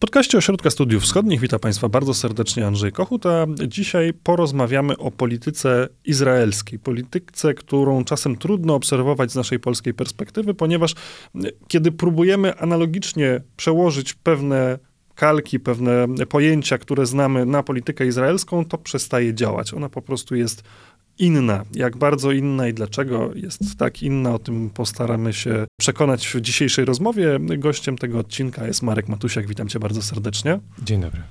podcaście Ośrodka Studiów Wschodnich witam Państwa bardzo serdecznie Andrzej Kochut, a dzisiaj porozmawiamy o polityce izraelskiej. Polityce, którą czasem trudno obserwować z naszej polskiej perspektywy, ponieważ kiedy próbujemy analogicznie przełożyć pewne kalki, pewne pojęcia, które znamy na politykę izraelską, to przestaje działać. Ona po prostu jest inna. Jak bardzo inna i dlaczego jest tak inna, o tym postaramy się przekonać w dzisiejszej rozmowie. Gościem tego odcinka jest Marek Matusiak. Witam cię bardzo serdecznie. Dzień dobry.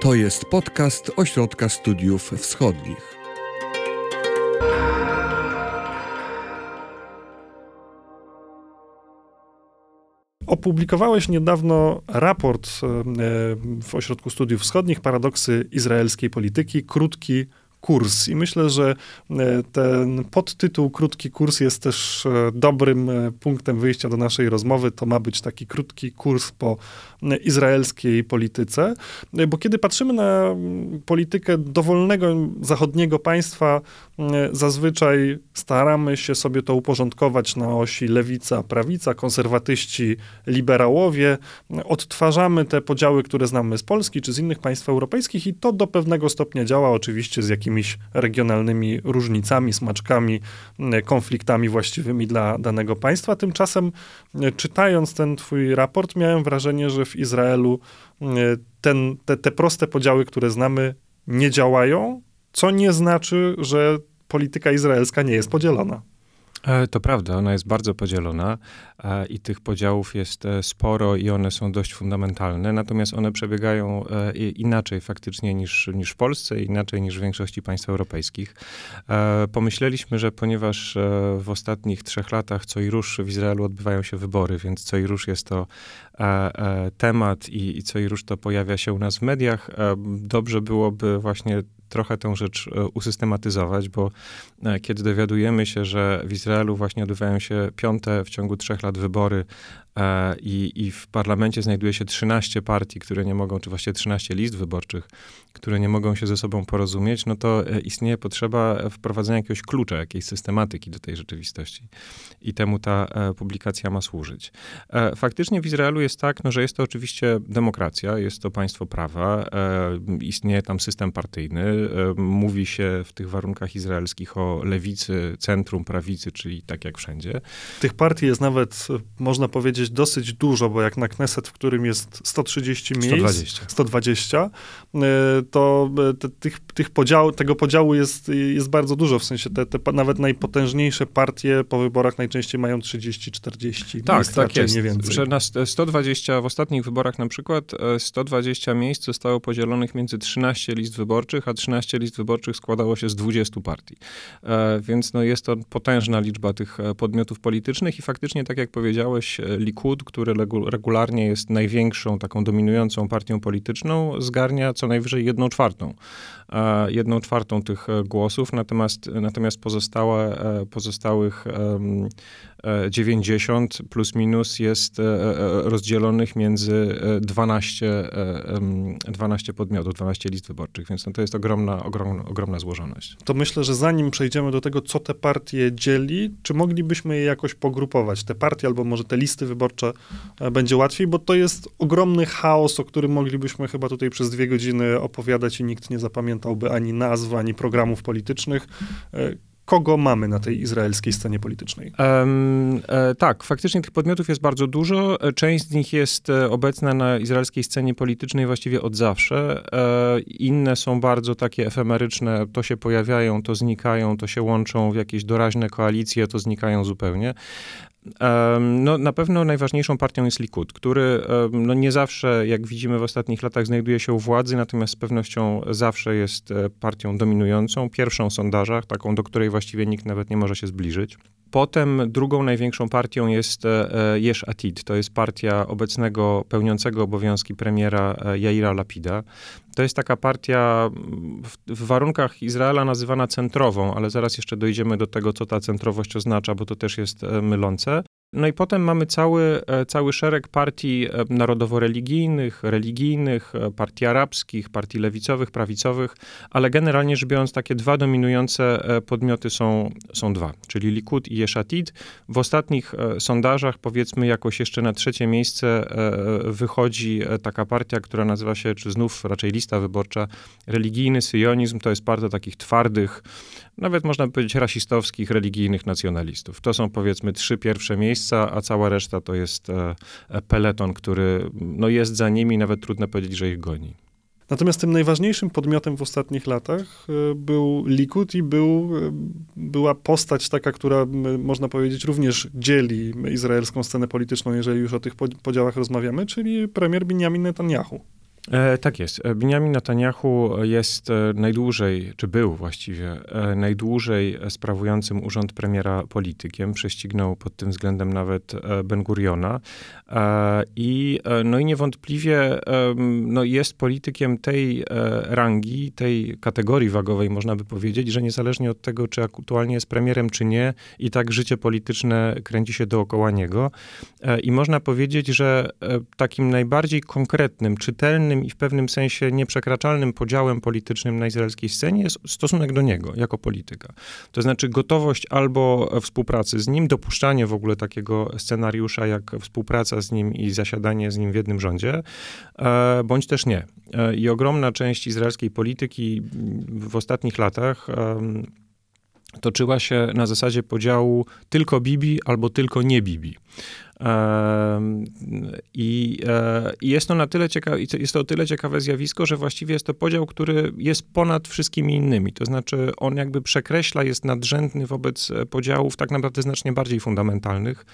To jest podcast Ośrodka Studiów Wschodnich. Opublikowałeś niedawno raport e, w Ośrodku Studiów Wschodnich Paradoksy izraelskiej polityki, krótki kurs. I myślę, że e, ten podtytuł Krótki kurs jest też e, dobrym e, punktem wyjścia do naszej rozmowy. To ma być taki krótki kurs po izraelskiej polityce, bo kiedy patrzymy na politykę dowolnego zachodniego państwa, zazwyczaj staramy się sobie to uporządkować na osi lewica, prawica, konserwatyści, liberałowie. Odtwarzamy te podziały, które znamy z Polski czy z innych państw europejskich i to do pewnego stopnia działa, oczywiście z jakimiś jakimiś regionalnymi różnicami, smaczkami, konfliktami właściwymi dla danego państwa. Tymczasem, czytając ten twój raport, miałem wrażenie, że w Izraelu ten, te, te proste podziały, które znamy, nie działają, co nie znaczy, że polityka izraelska nie jest podzielona. E, to prawda, ona jest bardzo podzielona e, i tych podziałów jest e, sporo i one są dość fundamentalne, natomiast one przebiegają inaczej faktycznie niż, niż w Polsce, inaczej niż w większości państw europejskich. Pomyśleliśmy, że ponieważ w ostatnich trzech latach co i rusz w Izraelu odbywają się wybory, więc co i rusz jest to temat i, i co i rusz to pojawia się u nas w mediach, dobrze byłoby właśnie trochę tę rzecz e, usystematyzować, bo e, kiedy dowiadujemy się, że w Izraelu właśnie odbywają się piąte w ciągu trzech lat wybory i, i w parlamencie znajduje się 13 partii, które nie mogą, czy właściwie 13 list wyborczych, które nie mogą się ze sobą porozumieć, no to istnieje potrzeba wprowadzenia jakiegoś klucza, jakiejś systematyki do tej rzeczywistości. I temu ta publikacja ma służyć. Faktycznie w Izraelu jest tak, no, że jest to oczywiście demokracja, jest to państwo prawa, istnieje tam system partyjny, E, mówi się w tych warunkach izraelskich o lewicy, centrum, prawicy, czyli tak jak wszędzie. Tych partii jest nawet, można powiedzieć, dosyć dużo, bo jak na Kneset, w którym jest 130 miejsc, 120, 120 to e, te, tych, tych podziału, tego podziału jest, jest bardzo dużo, w sensie te, te nawet najpotężniejsze partie po wyborach najczęściej mają 30-40 tak, miejsc, tak jest, nie więcej. że na 120, w ostatnich wyborach na przykład 120 e, miejsc zostało podzielonych między 13 list wyborczych, a 13 list wyborczych składało się z 20 partii. E, więc no jest to potężna liczba tych e, podmiotów politycznych i faktycznie, tak jak powiedziałeś, e, Likud, który regularnie jest największą, taką dominującą partią polityczną, zgarnia co najwyżej jedną czwartą. Jedną czwartą tych głosów, natomiast, natomiast pozostałe, pozostałych 90 plus minus jest rozdzielonych między 12, 12 podmiotów, 12 list wyborczych, więc no to jest ogromna, ogromna, ogromna złożoność. To myślę, że zanim przejdziemy do tego, co te partie dzieli, czy moglibyśmy je jakoś pogrupować, te partie albo może te listy wyborcze e, będzie łatwiej, bo to jest ogromny chaos, o którym moglibyśmy chyba tutaj przez dwie godziny opowiadać i nikt nie zapamiętałby ani nazw, ani programów politycznych e, kogo mamy na tej izraelskiej scenie politycznej? Um, e, tak, faktycznie tych podmiotów jest bardzo dużo. E, część z nich jest e, obecna na izraelskiej scenie politycznej właściwie od zawsze. E, inne są bardzo takie efemeryczne, to się pojawiają, to znikają, to się łączą w jakieś doraźne koalicje, to znikają zupełnie. No, na pewno najważniejszą partią jest Likud, który no, nie zawsze, jak widzimy w ostatnich latach, znajduje się u władzy, natomiast z pewnością zawsze jest e, partią dominującą, pierwszą w sondażach, taką, do której właściwie nikt nawet nie może się zbliżyć. Potem drugą największą partią jest e, e, Jesh Atid. To jest partia obecnego, pełniącego obowiązki premiera Jaira Lapida. To jest taka partia w, w, warunkach Izraela nazywana centrową, ale zaraz jeszcze dojdziemy do tego, co ta centrowość oznacza, bo to też jest mylące. No i potem mamy cały, e, cały szereg partii e, narodowo-religijnych, religijnych, e, partii arabskich, partii lewicowych, prawicowych, ale generalnie rzecz biorąc takie dwa dominujące podmioty są, są dwa, czyli Likud i Yeshatid. W ostatnich sondażach powiedzmy jakoś jeszcze na trzecie miejsce wychodzi taka partia, która nazywa się, czy znów raczej lista wyborcza, religijny syjonizm, to jest partia takich twardych, nawet można powiedzieć rasistowskich, religijnych nacjonalistów. To są powiedzmy trzy pierwsze miejsca, a cała reszta to jest e, e, peleton, który no, jest za nimi, nawet trudno powiedzieć, że ich goni. Natomiast tym najważniejszym podmiotem w ostatnich latach e, był Likud i był, była postać taka, która można powiedzieć również dzieli izraelską scenę polityczną, jeżeli już o tych podziałach rozmawiamy, czyli premier Benjamin Netanyahu. E, tak jest. E, Benjamin Netanyahu jest e, najdłużej, czy był właściwie, e, najdłużej sprawującym urząd premiera politykiem. Prześcignął pod tym względem nawet Ben Guriona. E, I, no i niewątpliwie no jest politykiem tej rangi, tej kategorii wagowej, można by powiedzieć, że niezależnie od tego, czy aktualnie jest premierem, czy nie, i tak życie polityczne kręci się dookoła niego. I można powiedzieć, że takim najbardziej konkretnym, czytelnym, i w pewnym sensie nieprzekraczalnym podziałem politycznym na izraelskiej scenie jest stosunek do niego jako polityka. To znaczy gotowość albo współpracy z nim, dopuszczanie w ogóle takiego scenariusza jak współpraca z nim i zasiadanie z nim w jednym rządzie, e, bądź też nie. E, I ogromna część izraelskiej polityki w ostatnich latach toczyła się na zasadzie podziału tylko Bibi albo tylko nie Bibi. I, e, I jest to na tyle ciekawe, jest to o tyle ciekawe zjawisko, że właściwie jest to podział, który jest ponad wszystkimi innymi. To znaczy, on jakby przekreśla, jest nadrzędny wobec e, podziałów tak naprawdę znacznie bardziej fundamentalnych,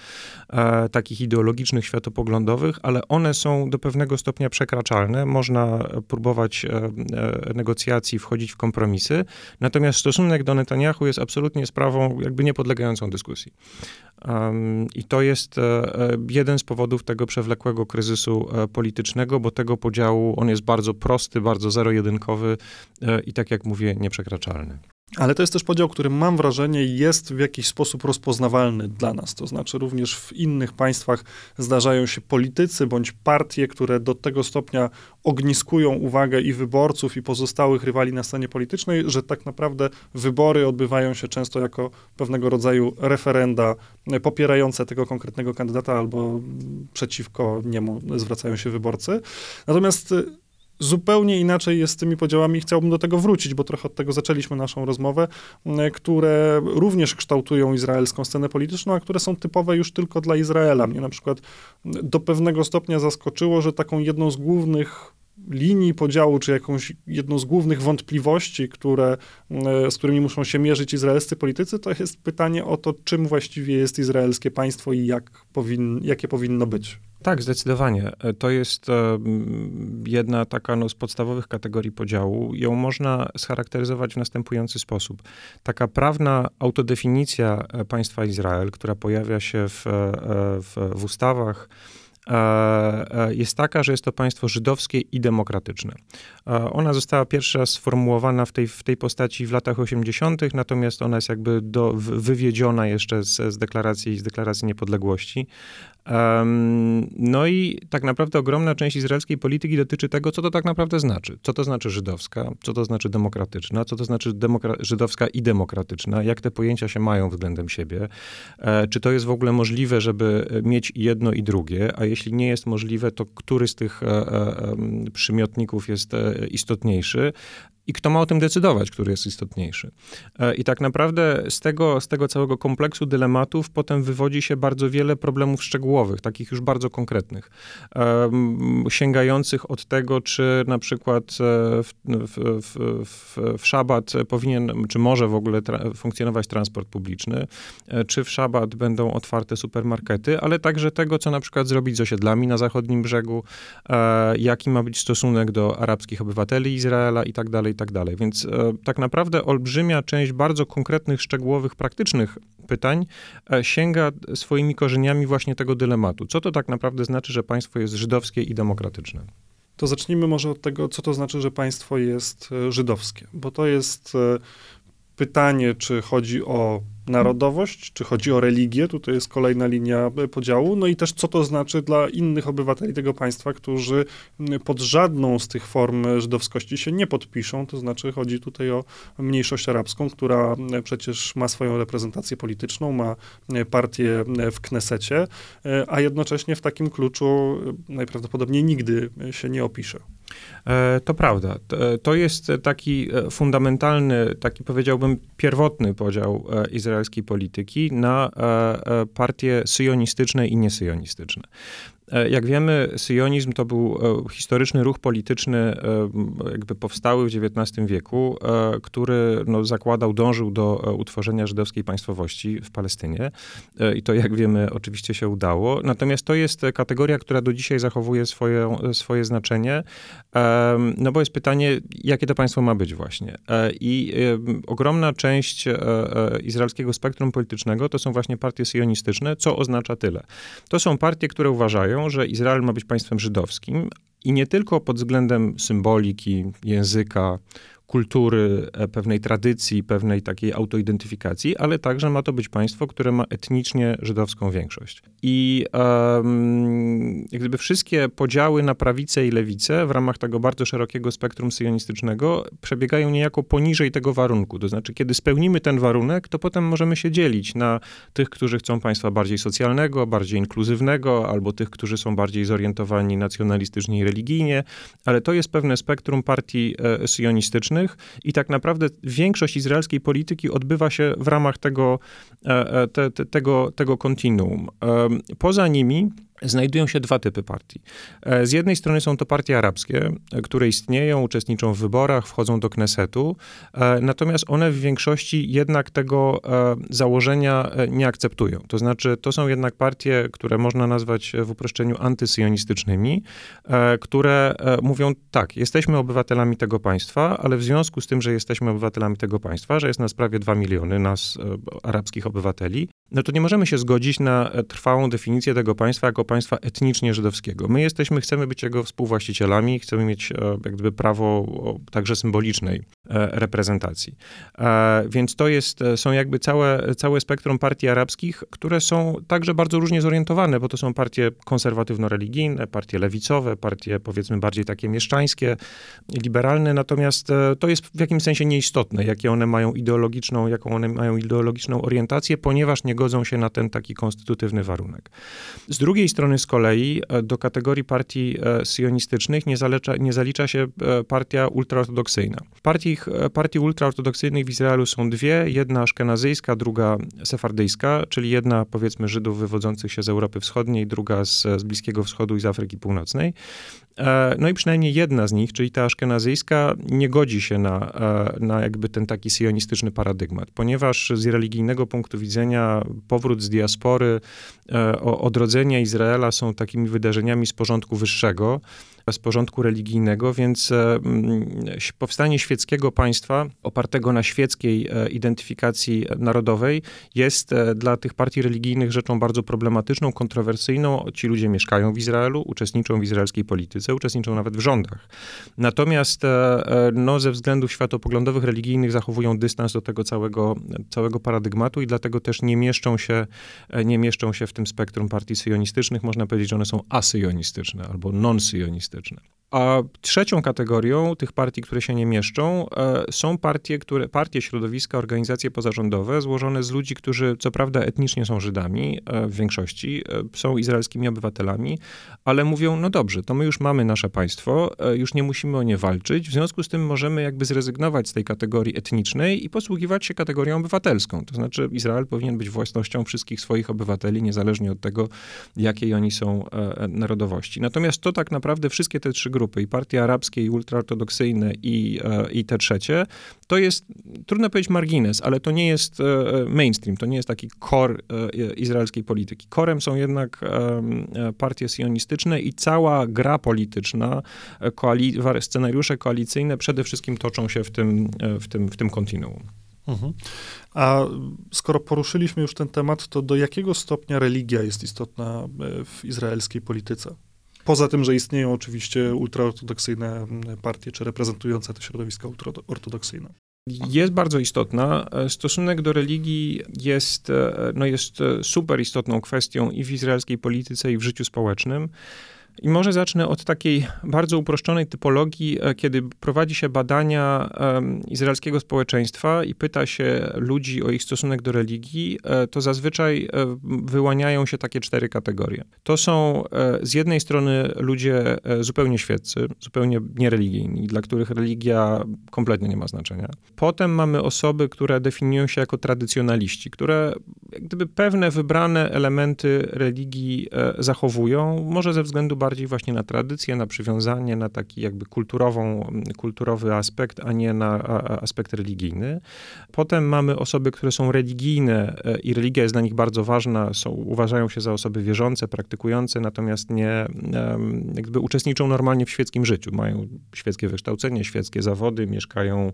e, takich ideologicznych, światopoglądowych, ale one są do pewnego stopnia przekraczalne. Można próbować negocjacji, wchodzić w kompromisy. Natomiast stosunek do Netanyahu jest absolutnie sprawą jakby niepodlegającą dyskusji. I to jest jeden z powodów tego przewlekłego kryzysu e, politycznego, bo tego podziału on jest bardzo prosty, bardzo zero-jedynkowy e, i tak jak mówię, nieprzekraczalny. Ale to jest też podział, który mam wrażenie jest w jakiś sposób rozpoznawalny dla nas. To znaczy również w innych państwach zdarzają się politycy bądź partie, które do tego stopnia ogniskują uwagę i wyborców, i pozostałych rywali na scenie politycznej, że tak naprawdę wybory odbywają się często jako pewnego rodzaju referenda popierające tego konkretnego kandydata albo przeciwko niemu zwracają się wyborcy. Natomiast zupełnie inaczej jest z tymi podziałami i chciałbym do tego wrócić, bo trochę od tego zaczęliśmy naszą rozmowę, które również kształtują izraelską scenę polityczną, a które są typowe już tylko dla Izraela. Mnie na przykład do pewnego stopnia zaskoczyło, że taką jedną z głównych linii podziału, czy jakąś jedną z głównych wątpliwości, które, z którymi muszą się mierzyć izraelscy politycy, to jest pytanie o to, czym właściwie jest izraelskie państwo i jak powin, jakie powinno być. Tak, zdecydowanie. E, to jest e, jedna taka no, z podstawowych kategorii podziału. Ją można scharakteryzować w następujący sposób. Taka prawna autodefinicja e, państwa Izrael, która pojawia się w, w, w ustawach, jest taka, że jest to państwo żydowskie i demokratyczne. Ona została pierwszy raz sformułowana w tej, w tej postaci w latach 80., natomiast ona jest jakby do, wywiedziona jeszcze z, z, deklaracji, z deklaracji niepodległości. No i tak naprawdę ogromna część izraelskiej polityki dotyczy tego, co to tak naprawdę znaczy. Co to znaczy żydowska, co to znaczy demokratyczna, co to znaczy demokra- żydowska i demokratyczna, jak te pojęcia się mają względem siebie, e, czy to jest w ogóle możliwe, żeby mieć jedno i drugie, a jeśli nie jest możliwe, to który z tych e, e, przymiotników jest e, istotniejszy, i kto ma o tym decydować, który jest istotniejszy. E, I tak naprawdę z tego, z tego całego kompleksu dylematów potem wywodzi się bardzo wiele problemów szczegółowych, takich już bardzo konkretnych, sięgających od tego, czy na przykład e, w, w, w, w szabat powinien, czy może w ogóle tra funkcjonować transport publiczny, e, czy w szabat będą otwarte supermarkety, ale także tego, co na przykład zrobić z osiedlami na zachodnim brzegu, jaki ma być stosunek do arabskich obywateli Izraela i tak dalej, i tak dalej. Więc e, tak naprawdę olbrzymia część bardzo konkretnych, szczegółowych, praktycznych pytań e, sięga swoimi korzeniami właśnie tego dylematu. Co to tak naprawdę znaczy, że państwo jest żydowskie i demokratyczne? To zacznijmy może od tego, co to znaczy, że państwo jest e, żydowskie, bo to jest pytanie, czy chodzi o narodowość, czy chodzi o religię, tutaj jest kolejna linia podziału, no i też co to znaczy dla innych obywateli tego państwa, którzy pod żadną z tych form żydowskości się nie podpiszą, to znaczy chodzi tutaj o mniejszość arabską, która przecież ma swoją reprezentację polityczną, ma partię w Knesecie, a jednocześnie w takim kluczu najprawdopodobniej nigdy się nie opisze. E, to prawda. To jest taki e, fundamentalny, taki powiedziałbym pierwotny podział e, izraelskiej polityki na partie syjonistyczne i niesyjonistyczne. E, jak wiemy, syjonizm to był e, historyczny ruch polityczny, e, jakby powstały w XIX wieku, który no, zakładał, dążył do utworzenia żydowskiej państwowości w Palestynie. I to, jak wiemy, oczywiście się udało. Natomiast to jest kategoria, która do dzisiaj zachowuje swoje, swoje znaczenie. No bo jest pytanie, jakie to państwo ma być właśnie. I ogromna część izraelskiego spektrum politycznego to są właśnie partie syjonistyczne, co oznacza tyle. To są partie, które uważają, że Izrael ma być państwem żydowskim i nie tylko pod względem symboliki, języka, kultury, e, pewnej tradycji, pewnej takiej autoidentyfikacji, ale także ma to być państwo, które ma etnicznie żydowską większość. I um, jak gdyby wszystkie podziały na prawicę i lewicę w ramach tego bardzo szerokiego spektrum syjonistycznego przebiegają niejako poniżej tego warunku. To znaczy, kiedy spełnimy ten warunek, to potem możemy się dzielić na tych, którzy chcą państwa bardziej socjalnego, bardziej inkluzywnego, albo tych, którzy są bardziej zorientowani nacjonalistycznie i religijnie, ale to jest pewne spektrum partii e, syjonistycznych, i tak naprawdę większość izraelskiej polityki odbywa się w ramach tego, e, e, te, te, tego, tego kontinuum. Poza nimi znajdują się dwa typy partii. E, z jednej strony są to partie arabskie, e, które istnieją, uczestniczą w wyborach, wchodzą do Knesetu, e, natomiast one w większości jednak tego założenia nie akceptują. To znaczy, to są jednak partie, które można nazwać w uproszczeniu antysyjonistycznymi, które mówią tak, jesteśmy obywatelami tego państwa, ale w związku z tym, że jesteśmy obywatelami tego państwa, że jest nas prawie dwa miliony nas, arabskich obywateli, no to nie możemy się zgodzić na trwałą definicję tego państwa jako państwa etnicznie żydowskiego. My jesteśmy, chcemy być jego współwłaścicielami, chcemy mieć e, jak gdyby prawo także symbolicznej e, reprezentacji. E, więc to jest, są jakby całe, całe spektrum partii arabskich, które są także bardzo różnie zorientowane, bo to są partie konserwatywno-religijne, partie lewicowe, partie powiedzmy bardziej takie mieszczańskie, liberalne, natomiast to jest w jakimś sensie nieistotne, jakie one mają ideologiczną, jaką one mają ideologiczną orientację, ponieważ nie godzą się na ten taki konstytutywny warunek. Z drugiej strony z kolei e, do kategorii partii e, sionistycznych nie, zalecza, nie zalicza się e, partia ultraortodoksyjna. Partii, partii ultraortodoksyjnych w Izraelu są dwie, jedna aszkenazyjska, druga sefardyjska, czyli jedna powiedzmy Żydów wywodzących się z Europy Wschodniej, druga z, z Bliskiego Wschodu i z Afryki Północnej. No i przynajmniej jedna z nich, czyli ta aszkenazyjska, nie godzi się na, na jakby ten taki sionistyczny paradygmat, ponieważ z religijnego punktu widzenia powrót z diaspory, odrodzenie Izraela Izraela są takimi wydarzeniami z porządku wyższego, z porządku religijnego, więc e, powstanie świeckiego państwa opartego na świeckiej e, identyfikacji narodowej jest e, dla tych partii religijnych rzeczą bardzo problematyczną, kontrowersyjną. Ci ludzie mieszkają w Izraelu, uczestniczą w izraelskiej polityce, uczestniczą nawet w rządach. Natomiast no, ze względów światopoglądowych, religijnych zachowują dystans do tego całego, całego paradygmatu i dlatego też nie mieszczą się, nie mieszczą się w tym spektrum partii syjonistycznych. Można powiedzieć, że one są asyjonistyczne albo non-syjonistyczne. A trzecią kategorią tych partii, które się nie mieszczą, e, są partie, które, partie, środowiska, organizacje pozarządowe złożone z ludzi, którzy co prawda etnicznie są Żydami e, w większości, e, są izraelskimi obywatelami, ale mówią, no dobrze, to my już mamy nasze państwo, już nie musimy o nie walczyć, w związku z tym możemy jakby zrezygnować z tej kategorii etnicznej i posługiwać się kategorią obywatelską. To znaczy Izrael powinien być własnością wszystkich swoich obywateli, niezależnie od tego, jakiej oni są narodowości. Natomiast to tak naprawdę wszystkie te trzy grupy i partie arabskie, i ultraortodoksyjne, i, e, i te trzecie, to jest, trudno powiedzieć margines, ale to nie jest e, mainstream, to nie jest taki core izraelskiej polityki. Korem są jednak partie sionistyczne i cała gra polityczna, e, koali scenariusze koalicyjne przede wszystkim toczą się w tym, w tym, w tym kontinuum. Mhm. A skoro poruszyliśmy już ten temat, to do jakiego stopnia religia jest istotna w izraelskiej polityce? Poza tym, że istnieją oczywiście ultraortodoksyjne partie, czy reprezentujące te środowiska ultraortodoksyjne. jest bardzo istotna. Stosunek do religii jest, no jest super istotną kwestią i w izraelskiej polityce, i w życiu społecznym. I może zacznę od takiej bardzo uproszczonej typologii, e, kiedy prowadzi się badania izraelskiego społeczeństwa i pyta się ludzi o ich stosunek do religii, e, to zazwyczaj e, wyłaniają się takie cztery kategorie. To są z jednej strony ludzie zupełnie świeccy, zupełnie niereligijni, dla których religia kompletnie nie ma znaczenia. Potem mamy osoby, które definiują się jako tradycjonaliści, które jak gdyby pewne wybrane elementy religii zachowują, może ze względu bardziej właśnie na tradycję, na przywiązanie, na taki jakby kulturową, kulturowy aspekt, a nie na aspekt religijny. Potem mamy osoby, które są religijne e, i religia jest dla nich bardzo ważna, są, uważają się za osoby wierzące, praktykujące, natomiast nie jakby uczestniczą normalnie w świeckim życiu. Mają świeckie wykształcenie, świeckie zawody, mieszkają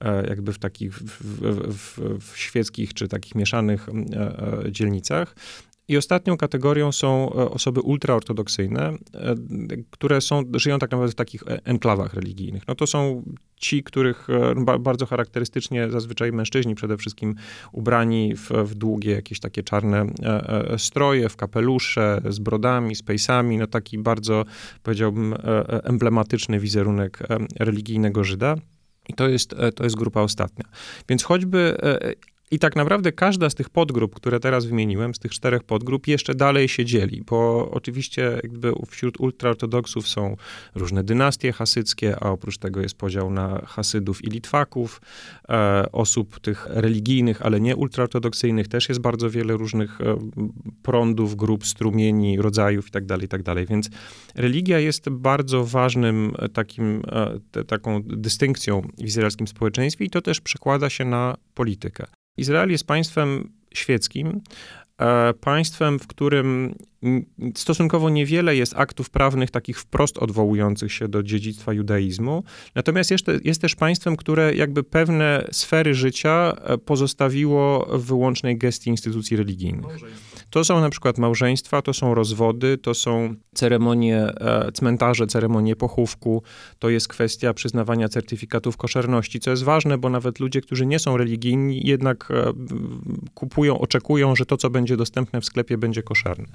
e, jakby w takich w, w, w, w świeckich czy takich mieszanych e, dzielnicach. I ostatnią kategorią są e, osoby ultraortodoksyjne, e, które są, żyją tak naprawdę w takich e, enklawach religijnych. No to są ci, których bardzo charakterystycznie zazwyczaj mężczyźni przede wszystkim ubrani w, w długie jakieś takie czarne stroje, w kapelusze, z brodami, z pejsami, no taki bardzo, powiedziałbym, emblematyczny wizerunek religijnego Żyda. I to jest, to jest grupa ostatnia. Więc choćby i tak naprawdę każda z tych podgrup, które teraz wymieniłem, z tych czterech podgrup, jeszcze dalej się dzieli, bo oczywiście jakby wśród ultraortodoksów są różne dynastie hasyckie, a oprócz tego jest podział na hasydów i litwaków. E, osób tych religijnych, ale nie ultraortodoksyjnych też jest bardzo wiele różnych e, prądów, grup, strumieni, rodzajów itd., tak itd. Tak Więc religia jest bardzo ważnym e, takim, e, te, taką dystynkcją w izraelskim społeczeństwie i to też przekłada się na politykę. Izrael jest państwem świeckim, e, państwem, w którym stosunkowo niewiele jest aktów prawnych takich wprost odwołujących się do dziedzictwa judaizmu. Natomiast jest, jest też państwem, które jakby pewne sfery życia e, pozostawiło w wyłącznej gestii instytucji religijnych. To są na przykład małżeństwa, to są rozwody, to są ceremonie, e, cmentarze, ceremonie pochówku, to jest kwestia przyznawania certyfikatów koszerności, co jest ważne, bo nawet ludzie, którzy nie są religijni, jednak e, kupują, oczekują, że to, co będzie dostępne w sklepie, będzie koszerne.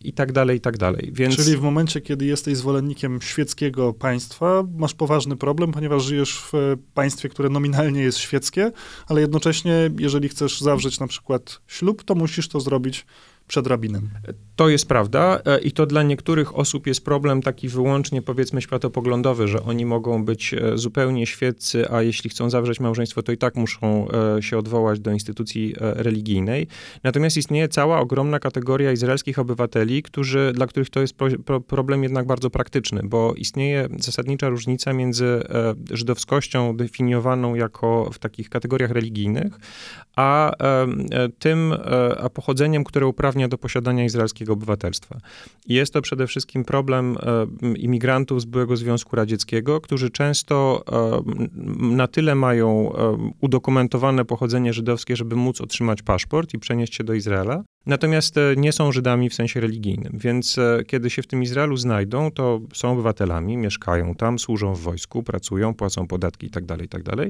I tak dalej, i tak dalej. Więc... Czyli w momencie, kiedy jesteś zwolennikiem świeckiego państwa, masz poważny problem, ponieważ żyjesz w państwie, które nominalnie jest świeckie, ale jednocześnie, jeżeli chcesz zawrzeć na przykład ślub, to musisz to zrobić przed rabinem. To jest prawda e, i to dla niektórych osób jest problem taki wyłącznie powiedzmy światopoglądowy, że oni mogą być e, zupełnie świeccy, a jeśli chcą zawrzeć małżeństwo, to i tak muszą e, się odwołać do instytucji religijnej. Natomiast istnieje cała ogromna kategoria izraelskich obywateli, którzy, dla których to jest problem jednak bardzo praktyczny, bo istnieje zasadnicza różnica między żydowskością definiowaną jako w takich kategoriach religijnych, a tym, a pochodzeniem, które uprawnia do posiadania izraelskiego obywatelstwa. Jest to przede wszystkim problem e, imigrantów z byłego Związku Radzieckiego, którzy często e, na tyle mają e, udokumentowane pochodzenie żydowskie, żeby móc otrzymać paszport i przenieść się do Izraela, Natomiast e, nie są Żydami w sensie religijnym, więc e, kiedy się w tym Izraelu znajdą, to są obywatelami, mieszkają tam, służą w wojsku, pracują, płacą podatki itd., tak itd., tak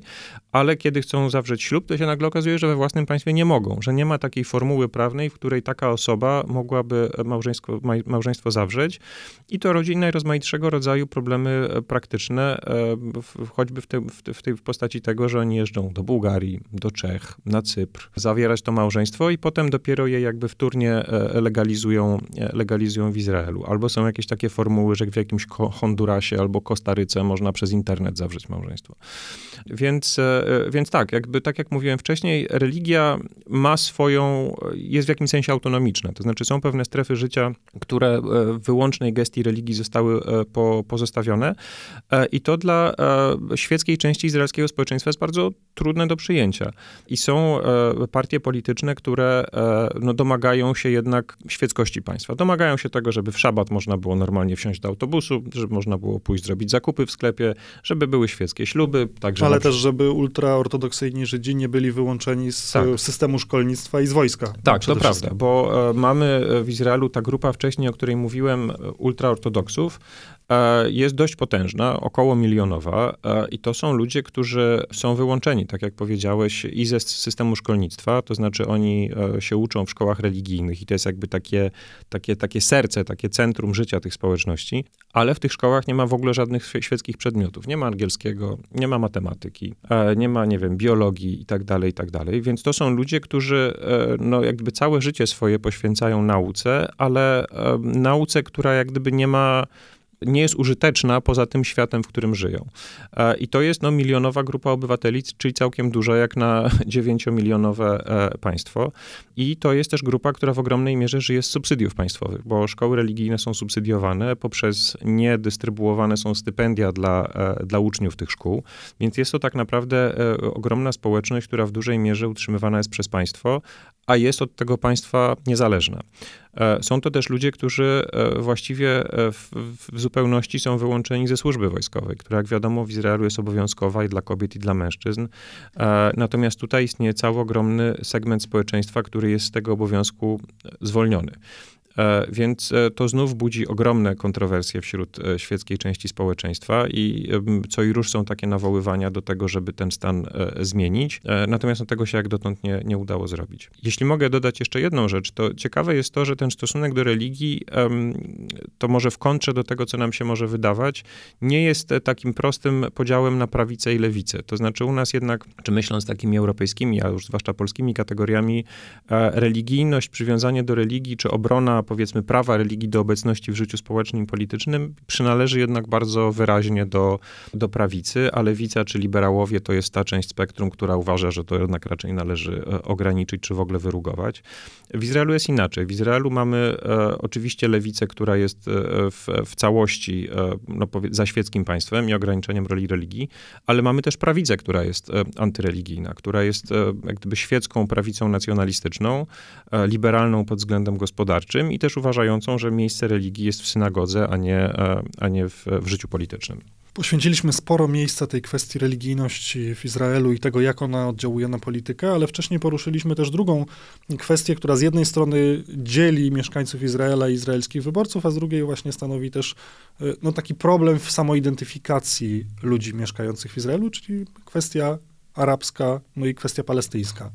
ale kiedy chcą zawrzeć ślub, to się nagle okazuje, że we własnym państwie nie mogą, że nie ma takiej formuły prawnej, w której taka osoba mogłaby małżeństwo, małżeństwo zawrzeć i to rodzi najrozmaitszego rodzaju problemy e, praktyczne, choćby w, te, w tej postaci tego, że oni jeżdżą do Bułgarii, do Czech, na Cypr, zawierać to małżeństwo i potem dopiero je jakby jakby wtórnie e, legalizują, e, legalizują w Izraelu. Albo są jakieś takie formuły, że w jakimś Hondurasie albo Kostaryce można przez internet zawrzeć małżeństwo. Więc, e, więc tak, jakby tak jak mówiłem wcześniej, religia ma swoją, jest w jakimś sensie autonomiczna. To znaczy są pewne strefy życia, które w wyłącznej gestii religii zostały po, pozostawione i to dla świeckiej części izraelskiego społeczeństwa jest bardzo trudne do przyjęcia. I są partie polityczne, które no, domagają domagają się jednak świeckości państwa. Domagają się tego, żeby w szabat można było normalnie wsiąść do autobusu, żeby można było pójść zrobić zakupy w sklepie, żeby były świeckie śluby. Także Ale też, żeby ultraortodoksyjni Żydzi nie byli wyłączeni z tak. systemu szkolnictwa i z wojska. Tak, to prawda, bo e, mamy w Izraelu ta grupa wcześniej, o której mówiłem, ultraortodoksów, jest dość potężna, około milionowa i to są ludzie, którzy są wyłączeni, tak jak powiedziałeś, i ze systemu szkolnictwa, to znaczy oni się uczą w szkołach religijnych i to jest jakby takie, takie, takie serce, takie centrum życia tych społeczności, ale w tych szkołach nie ma w ogóle żadnych świeckich przedmiotów. Nie ma angielskiego, nie ma matematyki, nie ma, nie wiem, biologii i tak dalej, i tak dalej. Więc to są ludzie, którzy no, jakby całe życie swoje poświęcają nauce, ale nauce, która jak gdyby nie ma nie jest użyteczna poza tym światem, w którym żyją. E, I to jest no, milionowa grupa obywateli, czyli całkiem duża jak na dziewięciomilionowe e, państwo. I to jest też grupa, która w ogromnej mierze żyje z subsydiów państwowych, bo szkoły religijne są subsydiowane poprzez niedystrybuowane są stypendia dla, e, dla uczniów tych szkół, więc jest to tak naprawdę ogromna społeczność, która w dużej mierze utrzymywana jest przez państwo, a jest od tego państwa niezależna. E, są to też ludzie, którzy e, właściwie e, w, w, zupełności są wyłączeni ze służby wojskowej, która jak wiadomo w Izraelu jest obowiązkowa i dla kobiet, i dla mężczyzn. Natomiast tutaj istnieje cały ogromny segment społeczeństwa, który jest z tego obowiązku zwolniony. E, więc e, to znów budzi ogromne kontrowersje wśród e, świeckiej części społeczeństwa i co i róż są takie nawoływania do tego, żeby ten stan zmienić. Natomiast no, tego się jak dotąd nie, nie udało zrobić. Jeśli mogę dodać jeszcze jedną rzecz, to ciekawe jest to, że ten stosunek do religii, to może w kontrze do tego, co nam się może wydawać, nie jest takim prostym podziałem na prawicę i lewicę. To znaczy u nas jednak, czy myśląc takimi europejskimi, a już zwłaszcza polskimi kategoriami, religijność, przywiązanie do religii, czy obrona powiedzmy prawa religii do obecności w życiu społecznym i politycznym przynależy jednak bardzo wyraźnie do, do prawicy, a lewica czy liberałowie to jest ta część spektrum, która uważa, że to jednak raczej należy e, ograniczyć czy w ogóle wyrugować. W Izraelu jest inaczej. W Izraelu mamy e, oczywiście lewicę, która jest e, w, w całości e, no, za świeckim państwem i ograniczeniem roli religii, ale mamy też prawicę, która jest e, antyreligijna, która jest e, jak gdyby świecką prawicą nacjonalistyczną, liberalną pod względem gospodarczym i też uważającą, że miejsce religii jest w synagodze, a nie, e, a nie w, w życiu politycznym. Poświęciliśmy sporo miejsca tej kwestii religijności w Izraelu i tego, jak ona oddziałuje na politykę, ale wcześniej poruszyliśmy też drugą kwestię, która z jednej strony dzieli mieszkańców Izraela i izraelskich wyborców, a z drugiej właśnie stanowi też e, no, taki problem w samoidentyfikacji ludzi mieszkających w Izraelu, czyli kwestia arabska, no i kwestia palestyńska.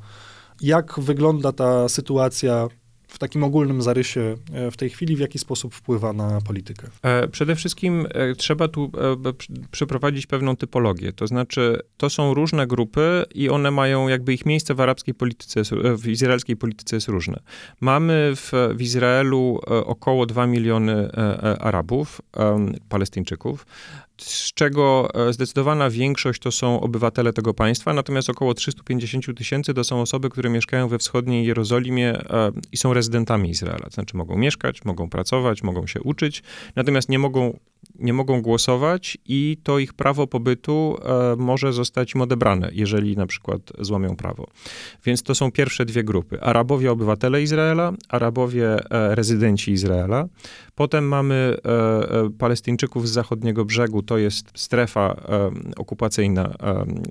Jak wygląda ta sytuacja w takim ogólnym zarysie e, w tej chwili, w jaki sposób wpływa na politykę? E, przede wszystkim e, trzeba tu przeprowadzić pewną typologię. To znaczy, to są różne grupy i one mają jakby ich miejsce w arabskiej polityce, w izraelskiej polityce jest różne. Mamy w, w Izraelu około 2 miliony Arabów, Palestyńczyków z czego e, zdecydowana większość to są obywatele tego państwa, natomiast około 350 tysięcy to są osoby, które mieszkają we wschodniej Jerozolimie e, i są rezydentami Izraela. To znaczy mogą mieszkać, mogą pracować, mogą się uczyć, natomiast nie mogą nie mogą głosować i to ich prawo pobytu e, może zostać im odebrane, jeżeli na przykład złamią prawo. Więc to są pierwsze dwie grupy. Arabowie obywatele Izraela, Arabowie e, rezydenci Izraela. Potem mamy e, Palestyńczyków z zachodniego brzegu, to jest strefa okupacyjna,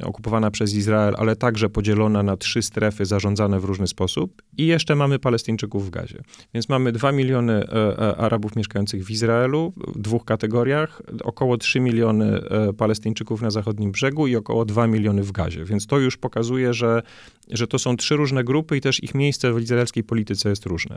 okupowana przez Izrael, ale także podzielona na trzy strefy zarządzane w różny sposób. I jeszcze mamy Palestyńczyków w Gazie. Więc mamy dwa miliony Arabów mieszkających w Izraelu, dwóch kategoriach około 3 miliony e, Palestyńczyków na zachodnim brzegu i około 2 miliony w Gazie. Więc to już pokazuje, że, że to są trzy różne grupy i też ich miejsce w izraelskiej polityce jest różne.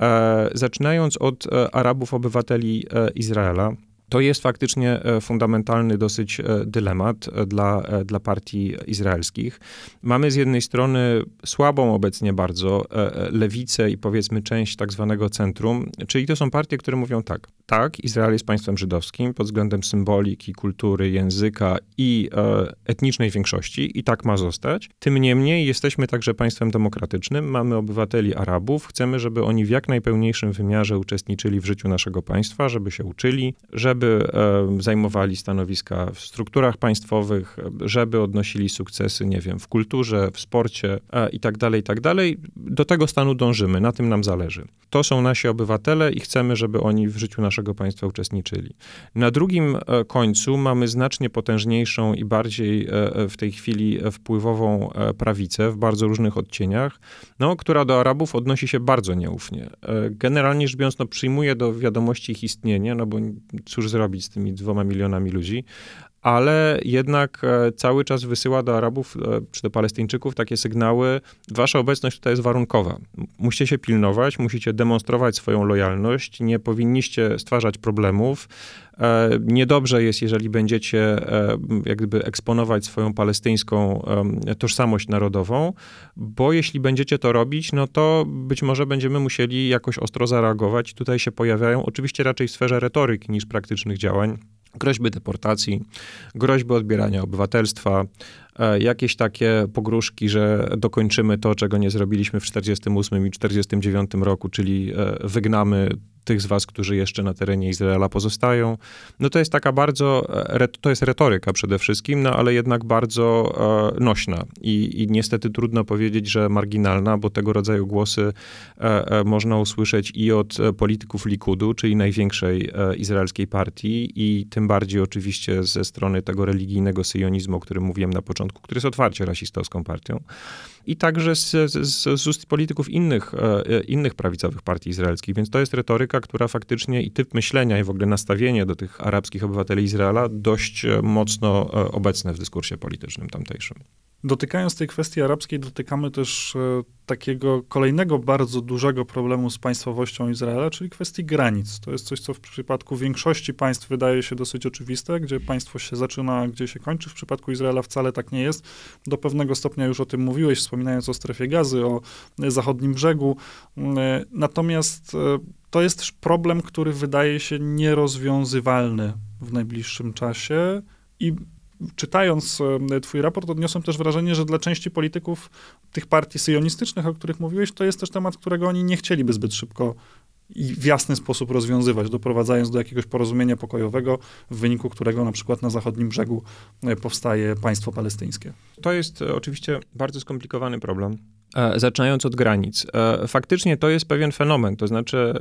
E, zaczynając od e, Arabów, obywateli Izraela, to jest faktycznie e, fundamentalny dosyć e, dylemat e, dla, dla partii izraelskich. Mamy z jednej strony słabą obecnie bardzo lewicę i powiedzmy część tak zwanego centrum, czyli to są partie, które mówią tak, tak, Izrael jest państwem żydowskim pod względem symboliki, kultury, języka i etnicznej większości i tak ma zostać. Tym niemniej jesteśmy także państwem demokratycznym, mamy obywateli Arabów, chcemy, żeby oni w jak najpełniejszym wymiarze uczestniczyli w życiu naszego państwa, żeby się uczyli, żeby żeby zajmowali stanowiska w strukturach państwowych, żeby odnosili sukcesy, nie wiem, w kulturze, w sporcie i tak dalej, i tak dalej. Do tego stanu dążymy, na tym nam zależy. To są nasi obywatele i chcemy, żeby oni w życiu naszego państwa uczestniczyli. Na drugim e, końcu mamy znacznie potężniejszą i bardziej e, e, w tej chwili wpływową prawicę w bardzo różnych odcieniach, no, która do Arabów odnosi się bardzo nieufnie. Generalnie rzecz biorąc, no, przyjmuje do wiadomości ich istnienie, no bo cóż zrobić z tymi dwoma milionami ludzi, ale jednak e, cały czas wysyła do Arabów e, czy do Palestyńczyków takie sygnały, wasza obecność tutaj jest warunkowa. Musicie się pilnować, musicie demonstrować swoją lojalność, nie powinniście stwarzać problemów. E, niedobrze jest, jeżeli będziecie jak gdyby eksponować swoją palestyńską tożsamość narodową, bo jeśli będziecie to robić, no to być może będziemy musieli jakoś ostro zareagować. Tutaj się pojawiają, oczywiście raczej w sferze retoryki niż praktycznych działań, groźby deportacji, groźby odbierania obywatelstwa, e, jakieś takie pogróżki, że dokończymy to, czego nie zrobiliśmy w 48 i 49 roku, czyli e, wygnamy tych z was, którzy jeszcze na terenie Izraela pozostają. No to jest taka bardzo, e, to jest retoryka przede wszystkim, no ale jednak bardzo e, nośna i, i niestety trudno powiedzieć, że marginalna, bo tego rodzaju głosy e, można usłyszeć i od polityków Likudu, czyli największej izraelskiej partii i tym bardziej oczywiście ze strony tego religijnego syjonizmu, o którym mówiłem na początku, który jest otwarcie rasistowską partią i także z, z, z ust polityków innych, e, innych prawicowych partii izraelskich. Więc to jest retoryka, która faktycznie i typ myślenia i w ogóle nastawienie do tych arabskich obywateli Izraela dość e, mocno e, obecne w dyskursie politycznym tamtejszym. Dotykając tej kwestii arabskiej, dotykamy też e, takiego kolejnego bardzo dużego problemu z państwowością Izraela, czyli kwestii granic. To jest coś, co w przypadku większości państw wydaje się dosyć oczywiste, gdzie państwo się zaczyna, gdzie się kończy. W przypadku Izraela wcale tak nie jest. Do pewnego stopnia już o tym mówiłeś, wspominając o strefie gazy, o zachodnim brzegu. E, natomiast e, to jest też problem, który wydaje się nierozwiązywalny w najbliższym czasie i czytając e, twój raport, odniosłem też wrażenie, że dla części polityków tych partii syjonistycznych, o których mówiłeś, to jest też temat, którego oni nie chcieliby zbyt szybko i w jasny sposób rozwiązywać, doprowadzając do jakiegoś porozumienia pokojowego, w wyniku którego na przykład na zachodnim brzegu e, powstaje państwo palestyńskie. To jest e, oczywiście bardzo skomplikowany problem. Zaczynając od granic. Faktycznie to jest pewien fenomen, to znaczy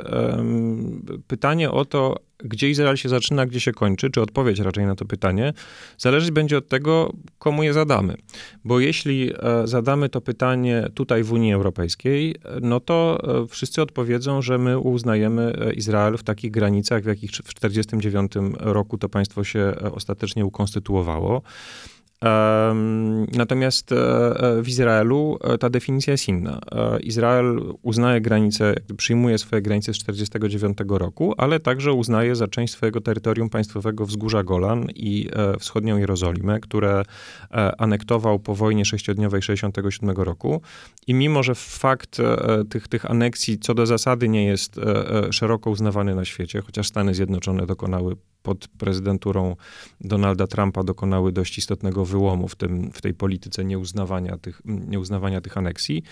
pytanie o to, gdzie Izrael się zaczyna, gdzie się kończy, czy odpowiedź raczej na to pytanie, zależeć będzie od tego, komu je zadamy. Bo jeśli e, zadamy to pytanie tutaj w Unii Europejskiej, no to e, wszyscy odpowiedzą, że my uznajemy e, Izrael w takich granicach, w jakich w 1949 roku to państwo się ostatecznie ukonstytuowało. Natomiast e, e, w Izraelu e, ta definicja jest inna. Izrael uznaje granice, przyjmuje swoje granice z 1949 roku, ale także uznaje za część swojego terytorium państwowego wzgórza Golan i wschodnią Jerozolimę, które anektował po wojnie sześciodniowej 1967 roku. I mimo, że fakt tych, tych aneksji co do zasady nie jest szeroko uznawany na świecie, chociaż Stany Zjednoczone dokonały pod prezydenturą Donalda Trumpa dokonały dość istotnego wyłomu w, tym, w tej polityce nieuznawania tych, nieuznawania tych aneksji,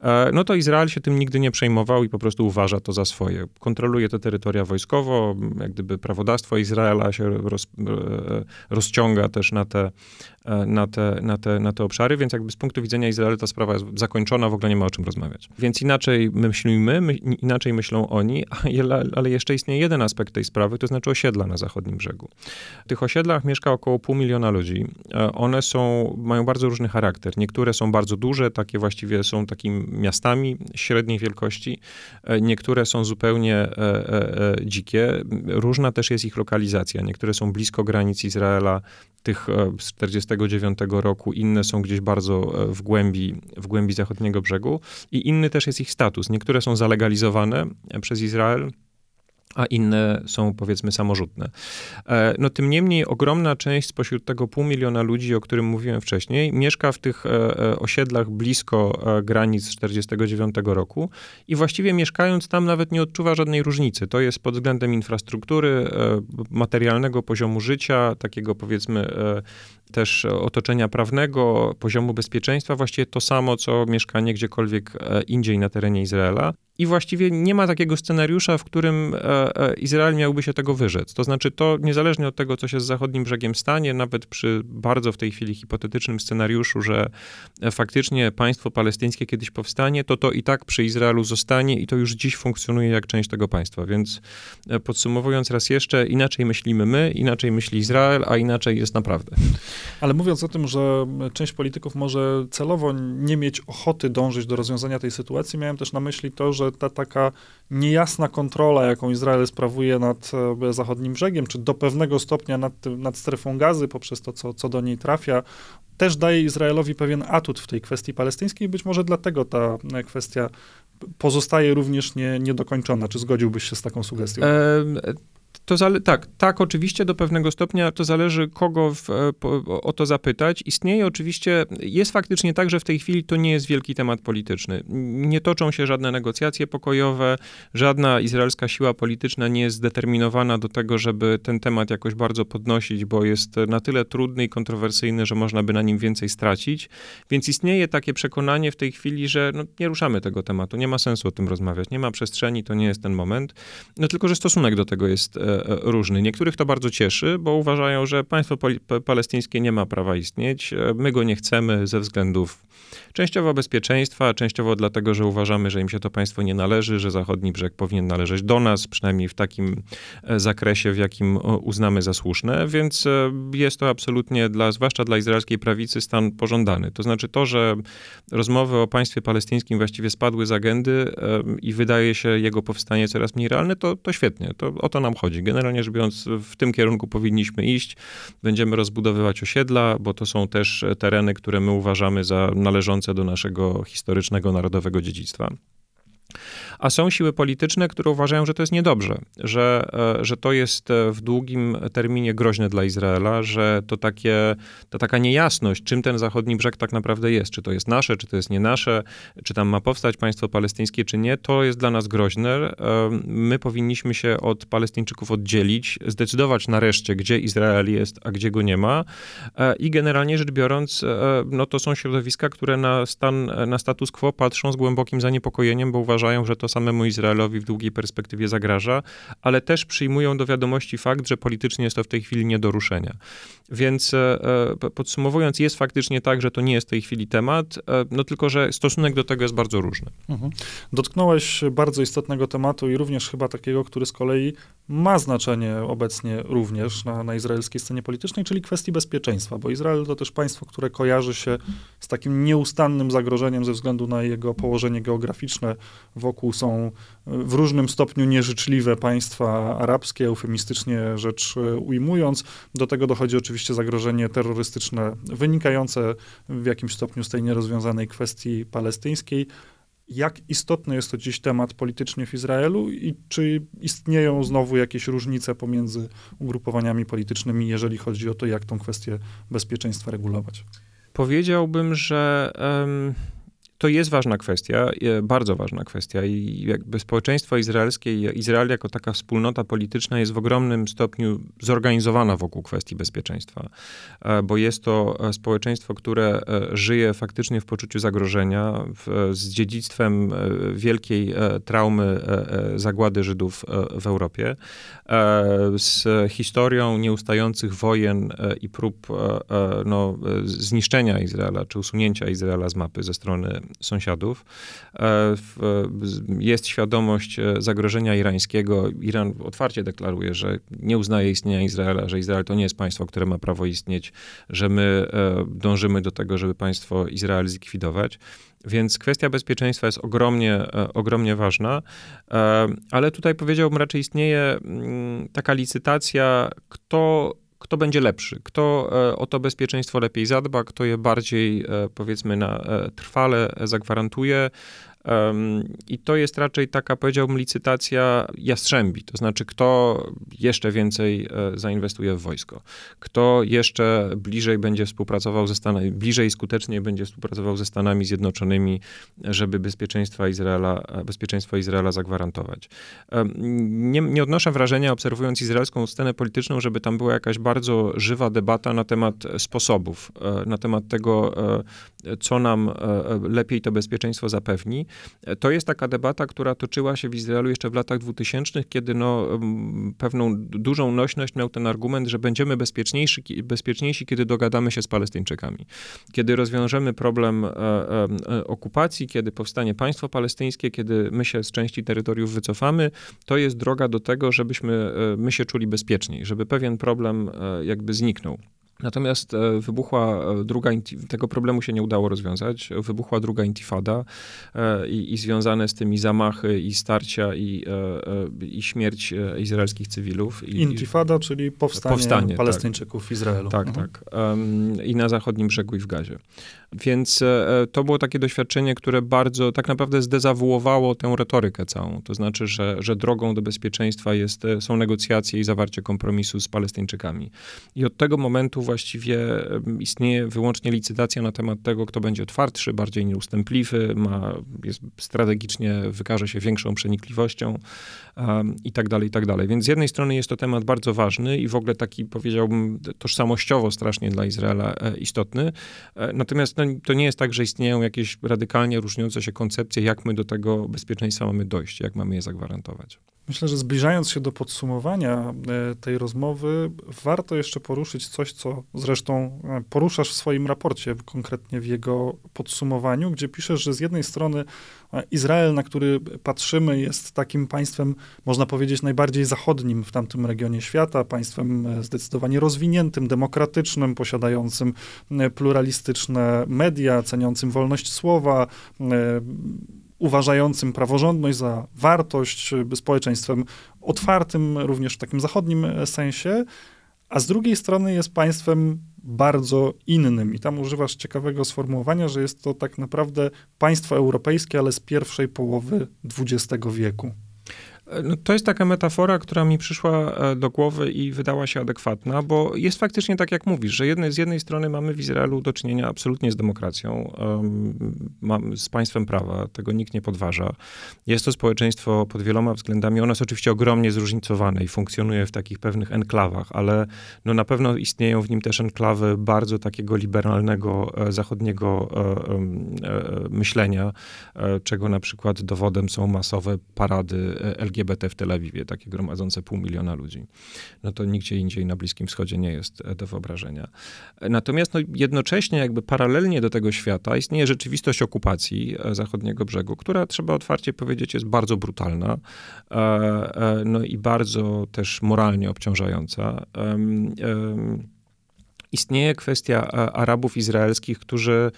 e, no to Izrael się tym nigdy nie przejmował i po prostu uważa to za swoje. Kontroluje te terytoria wojskowo, jak gdyby prawodawstwo Izraela się roz, e, rozciąga też na te, na, te, na, te, na te obszary, więc jakby z punktu widzenia Izraela ta sprawa jest zakończona, w ogóle nie ma o czym rozmawiać. Więc inaczej myślimy, my, inaczej myślą oni, ale, jeszcze istnieje jeden aspekt tej sprawy, to znaczy osiedla na zachodnim brzegu. W tych osiedlach mieszka około pół miliona ludzi. E, one są, mają bardzo różny charakter. Niektóre są bardzo duże, takie właściwie są takimi miastami średniej wielkości. E, niektóre są zupełnie e, dzikie. Różna też jest ich lokalizacja. Niektóre są blisko granic Izraela, tych z 49 roku, inne są gdzieś bardzo w głębi, w głębi zachodniego brzegu. I inny też jest ich status. Niektóre są zalegalizowane przez Izrael, a inne są powiedzmy samorzutne. E, no tym niemniej ogromna część spośród tego pół miliona ludzi, o którym mówiłem wcześniej, mieszka w tych e, e, osiedlach blisko granic 49 roku i właściwie mieszkając tam nawet nie odczuwa żadnej różnicy. To jest pod względem infrastruktury, materialnego poziomu życia, takiego powiedzmy też otoczenia prawnego, poziomu bezpieczeństwa, właściwie to samo, co mieszkanie gdziekolwiek indziej na terenie Izraela. I właściwie nie ma takiego scenariusza, w którym e, e, Izrael miałby się tego wyrzec. To znaczy, to niezależnie od tego, co się z zachodnim brzegiem stanie, nawet przy bardzo w tej chwili hipotetycznym scenariuszu, że e, faktycznie państwo palestyńskie kiedyś powstanie, to to i tak przy Izraelu zostanie i to już dziś funkcjonuje jak część tego państwa. Więc podsumowując raz jeszcze, inaczej myślimy my, inaczej myśli Izrael, a inaczej jest naprawdę. Ale mówiąc o tym, że część polityków może celowo nie mieć ochoty dążyć do rozwiązania tej sytuacji, miałem też na myśli to, że że ta taka niejasna kontrola, jaką Izrael sprawuje nad e, zachodnim brzegiem, czy do pewnego stopnia nad, nad strefą gazy, poprzez to, co, co do niej trafia, też daje Izraelowi pewien atut w tej kwestii palestyńskiej. Być może dlatego ta e, kwestia pozostaje również nie, niedokończona. Czy zgodziłbyś się z taką sugestią? E, to zale- tak, tak, oczywiście do pewnego stopnia to zależy, kogo w, e, po, o to zapytać. Istnieje oczywiście, jest faktycznie tak, że w tej chwili to nie jest wielki temat polityczny. Nie toczą się żadne negocjacje pokojowe, żadna izraelska siła polityczna nie jest zdeterminowana do tego, żeby ten temat jakoś bardzo podnosić, bo jest na tyle trudny i kontrowersyjny, że można by na nim więcej stracić. Więc istnieje takie przekonanie w tej chwili, że no, nie ruszamy tego tematu, nie ma sensu o tym rozmawiać, nie ma przestrzeni, to nie jest ten moment. No tylko, że stosunek do tego jest e, różny. Niektórych to bardzo cieszy, bo uważają, że państwo palestyńskie nie ma prawa istnieć. E, my go nie chcemy ze względów częściowo bezpieczeństwa, częściowo dlatego, że uważamy, że im się to państwo nie należy, że zachodni brzeg powinien należeć do nas, przynajmniej w takim e, zakresie, w jakim uznamy za słuszne, więc jest to absolutnie, dla, zwłaszcza dla izraelskiej prawicy, stan pożądany. To znaczy to, że rozmowy o państwie palestyńskim właściwie spadły z agendy i wydaje się jego powstanie coraz mniej realne, to, to świetnie, to o to nam chodzi generalnie rzecz biorąc, w tym kierunku powinniśmy iść. Będziemy rozbudowywać osiedla, bo to są też tereny, które my uważamy za należące do naszego historycznego, narodowego dziedzictwa. A są siły polityczne, które uważają, że to jest niedobrze, że, e, że to jest e, w długim terminie groźne dla Izraela, że to takie, ta taka niejasność, czym ten zachodni brzeg tak naprawdę jest, czy to jest nasze, czy to jest nie nasze, czy tam ma powstać państwo palestyńskie, czy nie, to jest dla nas groźne. E, my powinniśmy się od Palestyńczyków oddzielić, zdecydować nareszcie, gdzie Izrael jest, a gdzie go nie ma. I generalnie rzecz biorąc, no to są środowiska, które na stan, na status quo patrzą z głębokim zaniepokojeniem, bo uważają, że to to samemu Izraelowi w długiej perspektywie zagraża, ale też przyjmują do wiadomości fakt, że politycznie jest to w tej chwili nie do ruszenia. Więc e, e, podsumowując, jest faktycznie tak, że to nie jest w tej chwili temat, e, no tylko, że stosunek do tego jest bardzo różny. Mhm. Dotknąłeś bardzo istotnego tematu i również chyba takiego, który z kolei ma znaczenie obecnie również na, na izraelskiej scenie politycznej, czyli kwestii bezpieczeństwa, bo Izrael to też państwo, które kojarzy się z takim nieustannym zagrożeniem ze względu na jego położenie geograficzne. Wokół są w różnym stopniu nieżyczliwe państwa arabskie, eufemistycznie rzecz ujmując. Do tego dochodzi oczywiście zagrożenie terrorystyczne wynikające w jakimś stopniu z tej nierozwiązanej kwestii palestyńskiej. Jak istotny jest to dziś temat politycznie w Izraelu i czy istnieją znowu jakieś różnice pomiędzy ugrupowaniami politycznymi, jeżeli chodzi o to, jak tą kwestię bezpieczeństwa regulować? Powiedziałbym, że. Um to jest ważna kwestia, bardzo ważna kwestia i jakby społeczeństwo izraelskie, Izrael jako taka wspólnota polityczna jest w ogromnym stopniu zorganizowana wokół kwestii bezpieczeństwa, e, bo jest to e, społeczeństwo, które e, żyje faktycznie w poczuciu zagrożenia, w, z dziedzictwem wielkiej traumy zagłady Żydów w Europie, z historią nieustających wojen i prób no, zniszczenia Izraela, czy usunięcia Izraela z mapy ze strony sąsiadów. E, jest świadomość e, zagrożenia irańskiego. Iran otwarcie deklaruje, że nie uznaje istnienia Izraela, że Izrael to nie jest państwo, które ma prawo istnieć, że my e, dążymy do tego, żeby państwo Izrael zlikwidować. Więc kwestia bezpieczeństwa jest ogromnie, ogromnie ważna, ale tutaj powiedziałbym, raczej istnieje mm, taka licytacja, kto kto będzie lepszy, kto e, o to bezpieczeństwo lepiej zadba, kto je bardziej, e, powiedzmy, na, e, trwale zagwarantuje, i to jest raczej taka, powiedziałbym, licytacja jastrzębi, to znaczy kto jeszcze więcej e, zainwestuje w wojsko, kto jeszcze bliżej będzie współpracował ze Stanami, bliżej i skuteczniej będzie współpracował ze Stanami Zjednoczonymi, żeby bezpieczeństwa Izraela, e, bezpieczeństwo Izraela zagwarantować. Nie, nie odnoszę wrażenia, obserwując izraelską scenę polityczną, żeby tam była jakaś bardzo żywa debata na temat sposobów, e, na temat tego, co nam lepiej to bezpieczeństwo zapewni. To jest taka debata, która toczyła się w Izraelu jeszcze w latach 2000, kiedy no, pewną dużą nośność miał ten argument, że będziemy bezpieczniejsi, bezpieczniejsi, kiedy dogadamy się z Palestyńczykami. Kiedy rozwiążemy problem e, e, okupacji, kiedy powstanie państwo palestyńskie, kiedy my się z części terytoriów wycofamy, to jest droga do tego, żebyśmy e, my się czuli bezpieczniej, żeby pewien problem jakby zniknął. Natomiast e, wybuchła e, druga, tego problemu się nie udało rozwiązać. Wybuchła druga intifada e, i, i związane z tymi zamachy i starcia i, i śmierć izraelskich cywilów. I, Intifada, czyli powstanie, powstanie tak. Palestyńczyków tak. w Izraelu. Tak, mhm. tak. I na zachodnim brzegu i w Gazie. Więc to było takie doświadczenie, które bardzo tak naprawdę zdezawuowało tę retorykę całą. To znaczy, że, że drogą do bezpieczeństwa jest, są negocjacje i zawarcie kompromisu z Palestyńczykami. I od tego momentu właściwie istnieje wyłącznie licytacja na temat tego, kto będzie twardszy, bardziej nieustępliwy, ma, jest strategicznie wykaże się większą przenikliwością um, i tak dalej, i tak dalej. Więc z jednej strony jest to temat bardzo ważny i w ogóle taki, powiedziałbym, tożsamościowo strasznie dla Izraela e, istotny. E, natomiast no, to nie jest tak, że istnieją jakieś radykalnie różniące się koncepcje, jak my do tego bezpieczeństwa mamy dojść, jak mamy je zagwarantować. Myślę, że zbliżając się do podsumowania e, tej rozmowy, warto jeszcze poruszyć coś, co zresztą e, poruszasz w swoim raporcie, konkretnie w jego podsumowaniu, gdzie piszesz, że z jednej strony e, Izrael, na który patrzymy, jest takim państwem, można powiedzieć, najbardziej zachodnim w tamtym regionie świata, państwem zdecydowanie rozwiniętym, demokratycznym, posiadającym pluralistyczne media, ceniącym wolność słowa, uważającym praworządność za wartość, społeczeństwem otwartym, również w takim zachodnim e, sensie, a z drugiej strony jest państwem bardzo innym. I tam używasz ciekawego sformułowania, że jest to tak naprawdę państwo europejskie, ale z pierwszej połowy XX wieku. No, to jest taka metafora, która mi przyszła e, do głowy i wydała się adekwatna, bo jest faktycznie tak, jak mówisz, że jednej, z jednej strony mamy w Izraelu do czynienia absolutnie z demokracją, um, z państwem prawa, tego nikt nie podważa. Jest to społeczeństwo pod wieloma względami, ono jest oczywiście ogromnie zróżnicowane i funkcjonuje w takich pewnych enklawach, ale no, na pewno istnieją w nim też enklawy bardzo takiego liberalnego, e, zachodniego e, myślenia, czego na przykład dowodem są masowe parady LGBT LGBT w Tel Awiwie, takie gromadzące pół miliona ludzi. No to nigdzie indziej na Bliskim Wschodzie nie jest e, do wyobrażenia. E, natomiast no, jednocześnie jakby paralelnie do tego świata istnieje rzeczywistość okupacji e, zachodniego brzegu, która trzeba otwarcie powiedzieć jest bardzo brutalna no i bardzo też moralnie obciążająca. Istnieje kwestia Arabów izraelskich, którzy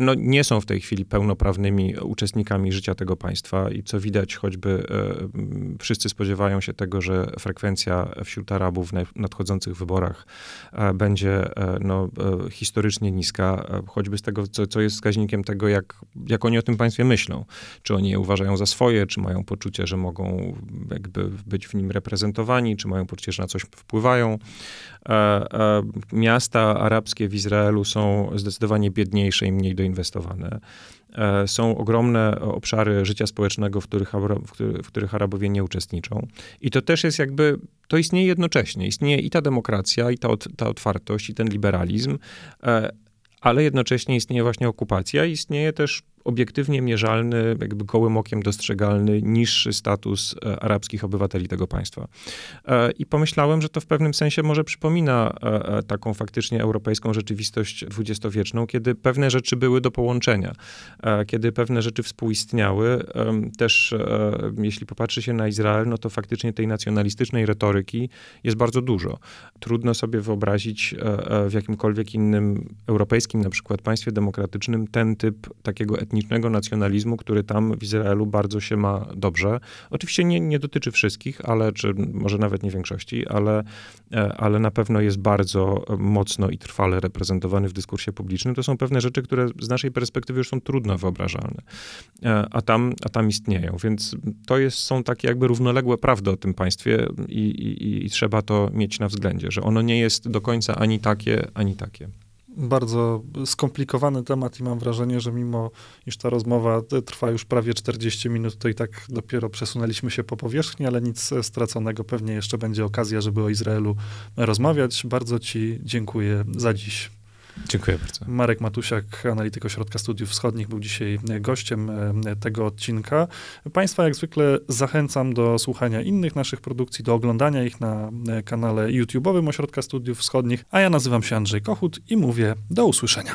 no, nie są w tej chwili pełnoprawnymi uczestnikami życia tego państwa i co widać, choćby e, wszyscy spodziewają się tego, że frekwencja wśród Arabów w nadchodzących wyborach e, będzie e, no, e, historycznie niska, e, choćby z tego, co, co jest wskaźnikiem tego, jak, jak oni o tym państwie myślą. Czy oni je uważają za swoje, czy mają poczucie, że mogą jakby być w nim reprezentowani, czy mają poczucie, że na coś wpływają. E, miasta arabskie w Izraelu są zdecydowanie biedniejsze i mniej doinwestowane. E, są ogromne obszary życia społecznego, w których, w których Arabowie nie uczestniczą. I to też jest jakby, to istnieje jednocześnie. Istnieje i ta demokracja, i ta, ta otwartość, i ten liberalizm, e, ale jednocześnie istnieje właśnie okupacja, istnieje też obiektywnie mierzalny, jakby gołym okiem dostrzegalny, niższy status e, arabskich obywateli tego państwa. E, I pomyślałem, że to w pewnym sensie może przypomina e, taką faktycznie europejską rzeczywistość dwudziestowieczną, kiedy pewne rzeczy były do połączenia, kiedy pewne rzeczy współistniały. Też jeśli popatrzy się na Izrael, no to faktycznie tej nacjonalistycznej retoryki jest bardzo dużo. Trudno sobie wyobrazić w jakimkolwiek innym europejskim, na przykład państwie demokratycznym, ten typ takiego etnicznego nacjonalizmu, który tam w Izraelu bardzo się ma dobrze. Oczywiście nie, nie dotyczy wszystkich, ale czy może nawet nie większości, ale, e, ale na pewno jest bardzo mocno i trwale reprezentowany w dyskursie publicznym. To są pewne rzeczy, które z naszej perspektywy już są trudno wyobrażalne, e, a tam, a tam istnieją. Więc to jest, są takie jakby równoległe prawdy o tym państwie i, i, i trzeba to mieć na względzie, że ono nie jest do końca ani takie, ani takie bardzo skomplikowany temat i mam wrażenie, że mimo iż ta rozmowa trwa już prawie 40 minut, to i tak dopiero przesunęliśmy się po powierzchni, ale nic straconego. Pewnie jeszcze będzie okazja, żeby o Izraelu rozmawiać. Bardzo Ci dziękuję za dziś. Dziękuję bardzo. Marek Matusiak, analityk Ośrodka Studiów Wschodnich, był dzisiaj gościem e, tego odcinka. Państwa jak zwykle zachęcam do słuchania innych naszych produkcji, do oglądania ich na e, kanale YouTube'owym Ośrodka Studiów Wschodnich, a ja nazywam się Andrzej Kochut i mówię do usłyszenia.